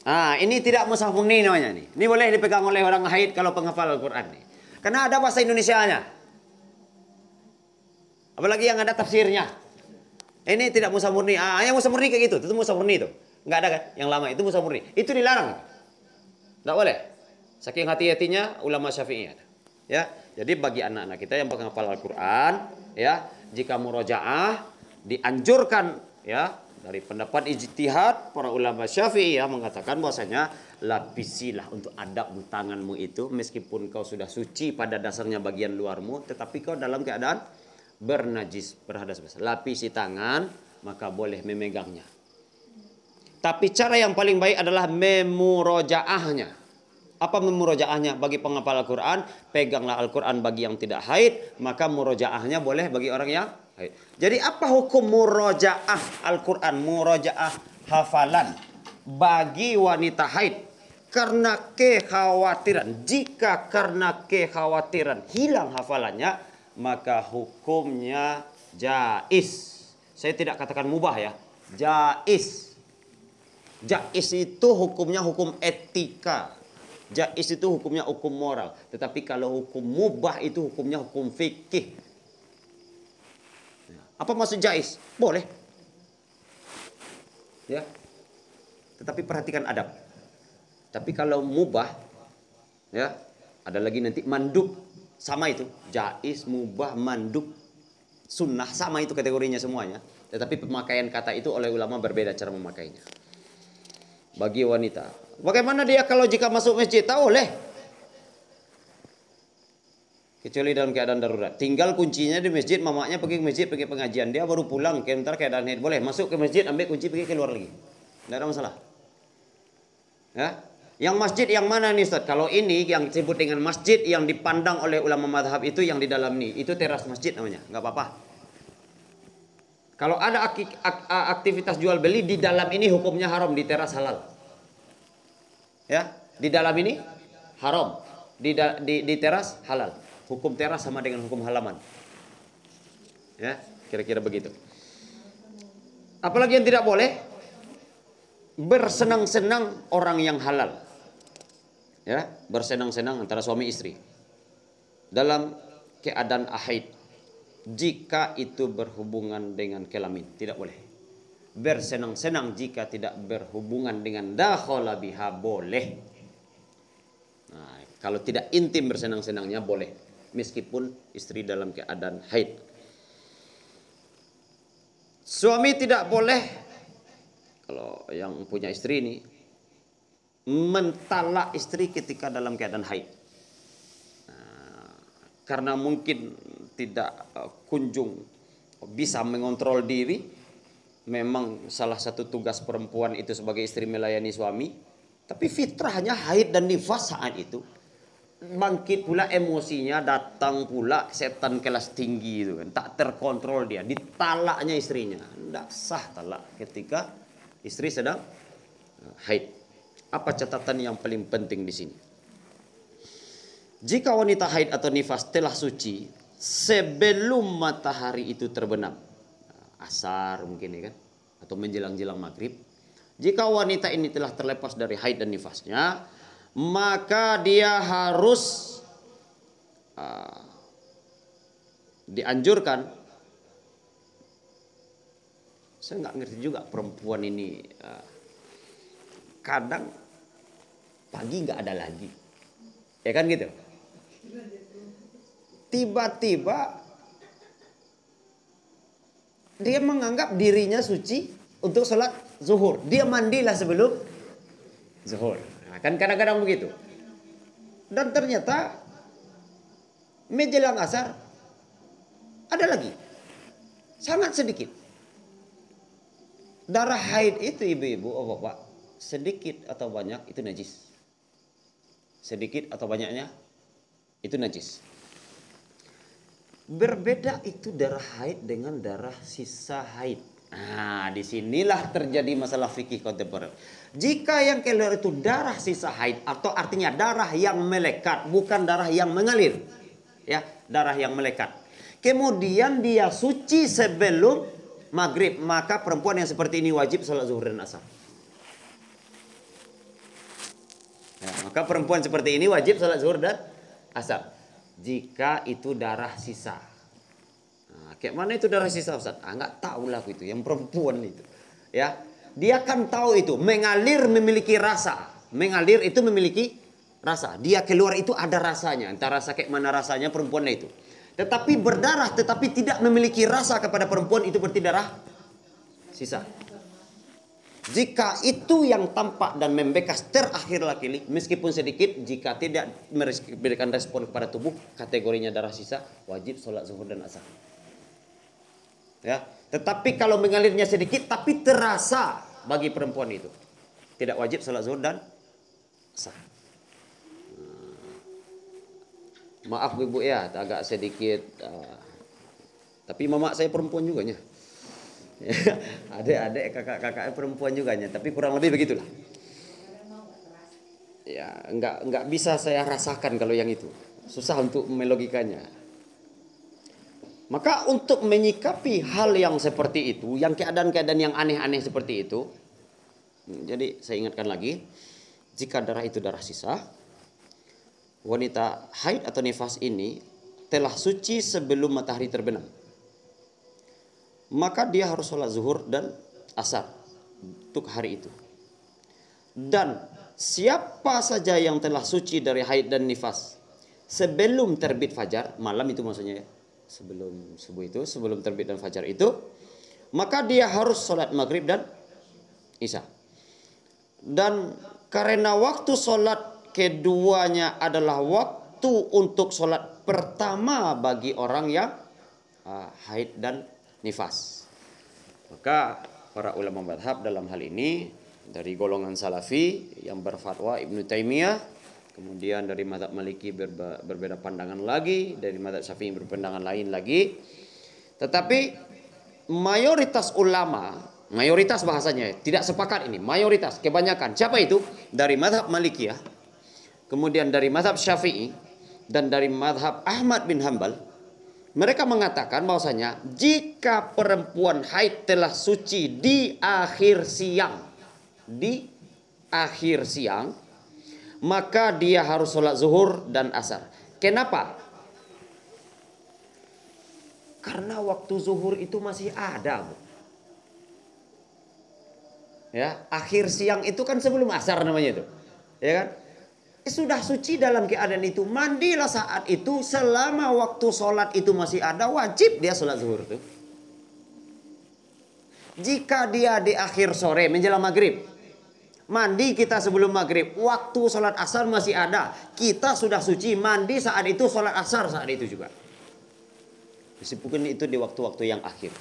Speaker 1: Ah, ini tidak mushaf murni namanya nih. Ini boleh dipegang oleh orang haid kalau penghafal Al-Quran nih. Karena ada bahasa Indonesianya. Apalagi yang ada tafsirnya. Ini tidak musa murni. Ah, yang musa murni kayak gitu. Itu musa murni itu. Enggak ada kan? Yang lama itu musa murni. Itu dilarang. Enggak boleh. Saking hati-hatinya ulama Syafi'i. Ya. Jadi bagi anak-anak kita yang menghafal Al-Qur'an, ya, jika murojaah dianjurkan ya dari pendapat ijtihad para ulama Syafi'i ya mengatakan bahwasanya lapisilah untuk adab tanganmu itu meskipun kau sudah suci pada dasarnya bagian luarmu tetapi kau dalam keadaan bernajis berhadas besar. Lapisi tangan maka boleh memegangnya. Tapi cara yang paling baik adalah memurojaahnya. Apa memurojaahnya bagi penghafal Al-Quran? Peganglah Al-Quran bagi yang tidak haid, maka murojaahnya boleh bagi orang yang haid. Jadi apa hukum murojaah Al-Quran? Murojaah hafalan bagi wanita haid. Karena kekhawatiran, jika karena kekhawatiran hilang hafalannya, maka hukumnya jais. Saya tidak katakan mubah ya, jais. Jais itu hukumnya hukum etika. Jais itu hukumnya hukum moral. Tetapi kalau hukum mubah itu hukumnya hukum fikih. Apa maksud jais? Boleh. Ya. Tetapi perhatikan adab. Tapi kalau mubah ya, ada lagi nanti mandub sama itu, jais, mubah, mandub, sunnah, sama itu kategorinya semuanya. Tetapi pemakaian kata itu oleh ulama berbeda cara memakainya. Bagi wanita. Bagaimana dia kalau jika masuk masjid? Tak boleh. Kecuali dalam keadaan darurat. Tinggal kuncinya di masjid, mamanya pergi ke masjid, pergi pengajian. Dia baru pulang, ntar keadaan haid. Boleh masuk ke masjid, ambil kunci, pergi keluar lagi. Tidak ada masalah. Ya, yang masjid yang mana nih Ustaz? Kalau ini yang disebut dengan masjid yang dipandang oleh ulama madhab itu yang di dalam nih. Itu teras masjid namanya. Nggak apa-apa. Kalau ada aktivitas jual beli di dalam ini hukumnya haram di teras halal. Ya, di dalam ini haram. Di, di, di teras halal. Hukum teras sama dengan hukum halaman. Ya, kira-kira begitu. Apalagi yang tidak boleh bersenang-senang orang yang halal ya bersenang-senang antara suami istri dalam keadaan ahid jika itu berhubungan dengan kelamin tidak boleh bersenang-senang jika tidak berhubungan dengan dakhala biha boleh. Nah, kalau tidak intim bersenang-senangnya boleh. Meskipun istri dalam keadaan haid. Suami tidak boleh kalau yang punya istri ini mentalak istri ketika dalam keadaan haid. Nah, karena mungkin tidak uh, kunjung bisa mengontrol diri, memang salah satu tugas perempuan itu sebagai istri melayani suami, tapi fitrahnya haid dan nifas saat itu. Bangkit pula emosinya datang pula setan kelas tinggi itu kan tak terkontrol dia ditalaknya istrinya. Tidak sah talak ketika istri sedang uh, haid. Apa catatan yang paling penting di sini? Jika wanita haid atau nifas telah suci sebelum matahari itu terbenam, asar mungkin ya kan, atau menjelang-jelang maghrib, jika wanita ini telah terlepas dari haid dan nifasnya, maka dia harus uh, dianjurkan. Saya nggak ngerti juga perempuan ini. Uh, kadang pagi nggak ada lagi. Ya kan gitu. Tiba-tiba dia menganggap dirinya suci untuk sholat zuhur. Dia mandilah sebelum zuhur. Nah, kan kadang-kadang begitu. Dan ternyata menjelang asar ada lagi. Sangat sedikit. Darah haid itu ibu-ibu, oh bapak, sedikit atau banyak itu najis. Sedikit atau banyaknya itu najis. Berbeda itu darah haid dengan darah sisa haid. Nah, di sinilah terjadi masalah fikih kontemporer. Jika yang keluar itu darah sisa haid atau artinya darah yang melekat, bukan darah yang mengalir. Ya, darah yang melekat. Kemudian dia suci sebelum maghrib, maka perempuan yang seperti ini wajib sholat zuhur dan asar. Ya, maka perempuan seperti ini wajib sholat zuhur dan asar. Jika itu darah sisa. Kayak mana itu darah sisa Ustaz? Ah, enggak tahu lah itu, yang perempuan itu. Ya. Dia kan tahu itu, mengalir memiliki rasa. Mengalir itu memiliki rasa. Dia keluar itu ada rasanya. Entah rasa kayak mana rasanya perempuan itu. Tetapi berdarah tetapi tidak memiliki rasa kepada perempuan itu berarti darah sisa. Jika itu yang tampak dan membekas terakhir laki meskipun sedikit, jika tidak memberikan respon kepada tubuh, kategorinya darah sisa, wajib sholat zuhur dan asar. Ya, tetapi kalau mengalirnya sedikit tapi terasa bagi perempuan itu. Tidak wajib salat zuhur dan sah. Hmm. Maaf ibu ya, agak sedikit uh, tapi mama saya perempuan juga nya. Adik-adik kakak-kakak perempuan juga nya, tapi kurang lebih begitulah. Ya, enggak enggak bisa saya rasakan kalau yang itu. Susah untuk melogikanya. Maka untuk menyikapi hal yang seperti itu, yang keadaan-keadaan yang aneh-aneh seperti itu, jadi saya ingatkan lagi, jika darah itu darah sisa, wanita haid atau nifas ini telah suci sebelum matahari terbenam. Maka dia harus sholat zuhur dan asar untuk hari itu. Dan siapa saja yang telah suci dari haid dan nifas sebelum terbit fajar, malam itu maksudnya ya, sebelum subuh itu, sebelum terbit dan fajar itu, maka dia harus sholat maghrib dan isya. Dan karena waktu sholat keduanya adalah waktu untuk sholat pertama bagi orang yang uh, haid dan nifas. Maka para ulama madhab dalam hal ini dari golongan salafi yang berfatwa Ibnu Taimiyah Kemudian dari madhab maliki berba, berbeda pandangan lagi. Dari madhab syafi'i berpandangan lain lagi. Tetapi mayoritas ulama, mayoritas bahasanya, tidak sepakat ini. Mayoritas, kebanyakan. Siapa itu? Dari madhab malikiyah. Kemudian dari madhab syafi'i. Dan dari madhab Ahmad bin Hambal. Mereka mengatakan bahwasanya jika perempuan haid telah suci di akhir siang. Di akhir siang maka dia harus sholat zuhur dan asar. Kenapa? Karena waktu zuhur itu masih ada. Ya, akhir siang itu kan sebelum asar namanya itu. Ya kan? Sudah suci dalam keadaan itu, mandilah saat itu selama waktu sholat itu masih ada wajib dia sholat zuhur itu. Jika dia di akhir sore menjelang maghrib, Mandi kita sebelum maghrib. Waktu sholat asar masih ada. Kita sudah suci. Mandi saat itu, sholat asar saat itu juga. Meskipun itu di waktu-waktu yang akhir.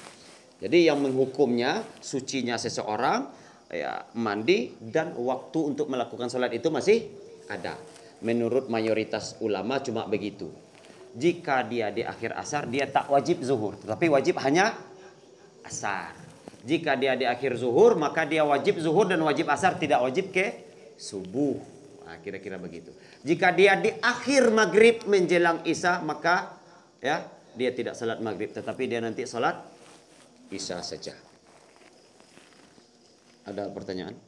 Speaker 1: Jadi yang menghukumnya sucinya seseorang ya mandi dan waktu untuk melakukan sholat itu masih ada. Menurut mayoritas ulama cuma begitu. Jika dia di akhir asar dia tak wajib zuhur, tetapi wajib hanya asar. Jika dia di akhir zuhur, maka dia wajib zuhur dan wajib asar, tidak wajib ke subuh. Nah, kira-kira begitu. Jika dia di akhir maghrib menjelang isya, maka ya dia tidak salat maghrib, tetapi dia nanti salat isya saja. Ada pertanyaan?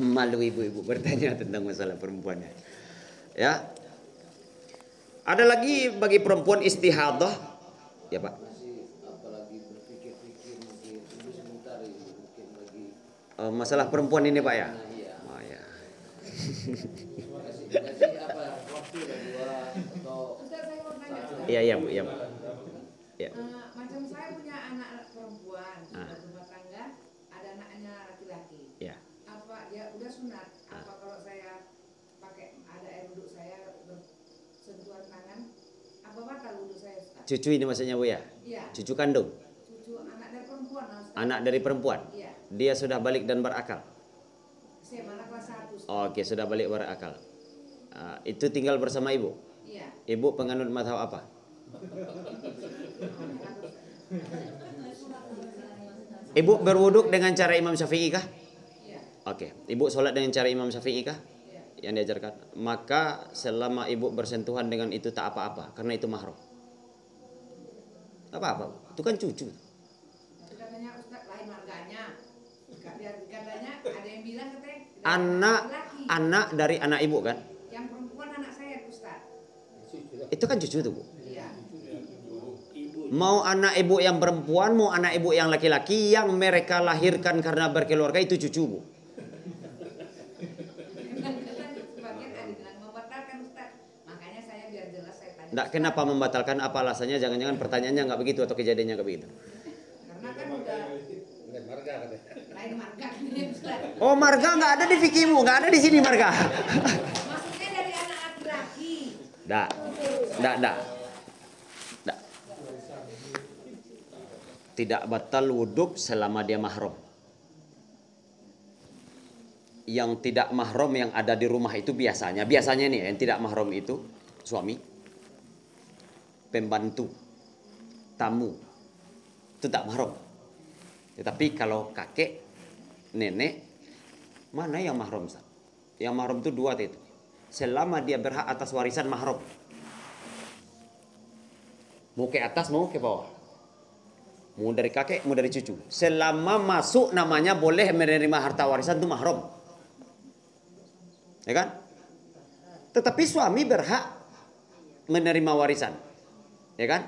Speaker 1: Malu ibu-ibu bertanya tentang masalah perempuannya. Ya. Ada lagi bagi perempuan istihadah, ya Pak. uh, masalah perempuan ini Pak ya? Iya. Oh, ya. Iya iya Bu, iya Bu.
Speaker 2: Ya. Uh, macam saya punya anak perempuan, ah. rumah tangga, ada anaknya laki-laki.
Speaker 1: Ya.
Speaker 2: Apa dia udah sunat? Ah. Apa kalau saya pakai ada air wudhu saya bersentuhan tangan, apa batal wudhu saya? Ustaz?
Speaker 1: Cucu ini maksudnya Bu ya?
Speaker 2: Iya.
Speaker 1: Cucu kandung?
Speaker 2: Cucu anak dari perempuan. Ustaz.
Speaker 1: Anak dari perempuan?
Speaker 2: Iya
Speaker 1: dia sudah balik dan berakal.
Speaker 2: Oh,
Speaker 1: Oke, sudah balik berakal. Uh, itu tinggal bersama ibu.
Speaker 2: Iya.
Speaker 1: Ibu penganut madhab apa? Ibu berwuduk dengan cara Imam Syafi'i kah?
Speaker 2: Iya.
Speaker 1: Oke. Ibu sholat dengan cara Imam Syafi'i kah?
Speaker 2: Iya.
Speaker 1: Yang diajarkan. Maka selama ibu bersentuhan dengan itu tak apa-apa. Karena itu mahram. Apa-apa. Itu kan cucu.
Speaker 2: Katanya Ustaz lain marganya. Katanya ada yang bilang katanya
Speaker 1: Anak
Speaker 2: laki-laki.
Speaker 1: anak dari anak ibu kan?
Speaker 2: Yang perempuan anak saya Ustaz.
Speaker 1: Itu kan cucu tuh bu.
Speaker 2: Iya.
Speaker 1: Mau anak ibu yang perempuan, mau anak ibu yang laki-laki yang mereka lahirkan karena berkeluarga itu cucu bu.
Speaker 2: Sebagian ada bilang membatalkan Ustaz. Makanya saya biar jelas saya tanya.
Speaker 1: Nggak kenapa membatalkan apa alasannya? Jangan-jangan pertanyaannya nggak begitu atau kejadiannya nggak begitu.
Speaker 2: Karena kan udah lain marga katanya Ustaz.
Speaker 1: Oh marga nggak ada di fikihmu, nggak ada di sini marga.
Speaker 2: Maksudnya dari anak laki-laki.
Speaker 1: Nggak, nggak, nggak. Nggak. Tidak batal wuduk selama dia mahram. Yang tidak mahram yang ada di rumah itu biasanya, biasanya nih yang tidak mahram itu suami, pembantu, tamu, itu tak mahram. Tetapi kalau kakek, nenek, mana yang mahram? Ustaz? Yang mahram itu dua itu. Selama dia berhak atas warisan mahram. Mau ke atas, mau ke bawah. Mau dari kakek, mau dari cucu. Selama masuk namanya boleh menerima harta warisan itu mahram. Ya kan? Tetapi suami berhak menerima warisan. Ya kan?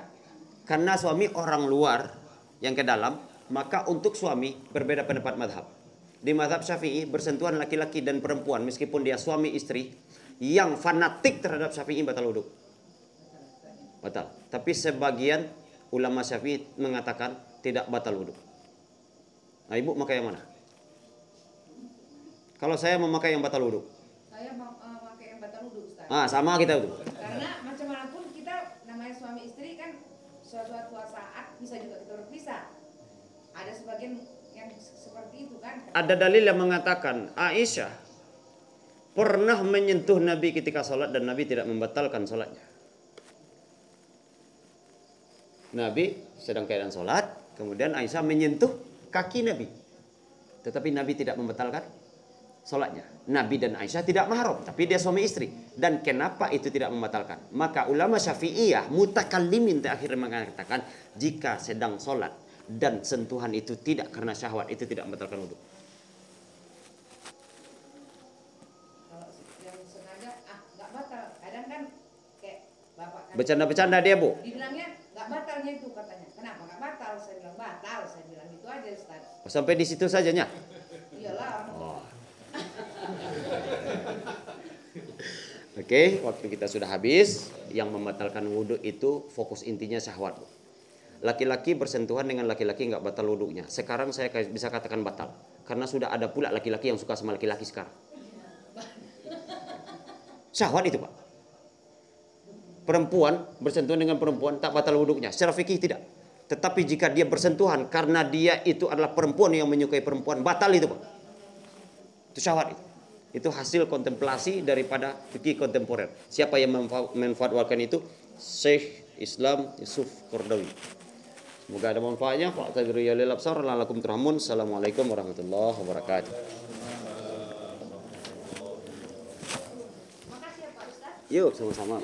Speaker 1: Karena suami orang luar yang ke dalam, maka untuk suami berbeda pendapat madhab. Di madhab syafi'i bersentuhan laki-laki dan perempuan meskipun dia suami istri yang fanatik terhadap syafi'i batal wudhu. Batal. Tapi sebagian ulama syafi'i mengatakan tidak batal wudhu. Nah ibu memakai yang mana? Kalau saya memakai yang batal wudhu.
Speaker 2: Saya mau eh, yang batal wudhu Ustaz.
Speaker 1: Ah sama kita itu.
Speaker 2: Karena macam mana pun kita namanya suami istri kan suatu saat bisa juga kita berpisah. Ada sebagian yang seperti itu kan.
Speaker 1: Ada dalil yang mengatakan Aisyah pernah menyentuh Nabi ketika sholat dan Nabi tidak membatalkan sholatnya. Nabi sedang keadaan sholat, kemudian Aisyah menyentuh kaki Nabi. Tetapi Nabi tidak membatalkan sholatnya. Nabi dan Aisyah tidak mahram, tapi dia suami istri. Dan kenapa itu tidak membatalkan? Maka ulama syafi'iyah mutakallimin akhirnya mengatakan jika sedang sholat dan sentuhan itu tidak karena syahwat itu tidak membatalkan wudhu.
Speaker 2: Ah kan kan
Speaker 1: Bercanda-bercanda dia bu.
Speaker 2: dibilangnya nggak batalnya itu katanya. Kenapa nggak batal? Saya bilang batal. Saya bilang itu aja Ustaz.
Speaker 1: Sampai di situ sajanya.
Speaker 2: Iyalah.
Speaker 1: Oh. Oke, waktu kita sudah habis. Yang membatalkan wudhu itu fokus intinya syahwat. Laki-laki bersentuhan dengan laki-laki nggak batal wudhunya. Sekarang saya bisa katakan batal. Karena sudah ada pula laki-laki yang suka sama laki-laki sekarang. Syahwat itu pak. Perempuan bersentuhan dengan perempuan tak batal wudhunya. Secara fikih tidak. Tetapi jika dia bersentuhan karena dia itu adalah perempuan yang menyukai perempuan, batal itu pak. Itu syahwat itu. Itu hasil kontemplasi daripada fikih kontemporer. Siapa yang memanfaatkan itu? Syekh Islam Yusuf Kordawi. Semoga ada manfaatnya. Fa'tabiru ya lil absar la'alakum turhamun. Assalamualaikum warahmatullahi wabarakatuh.
Speaker 2: Pak.
Speaker 1: Yuk sama-sama.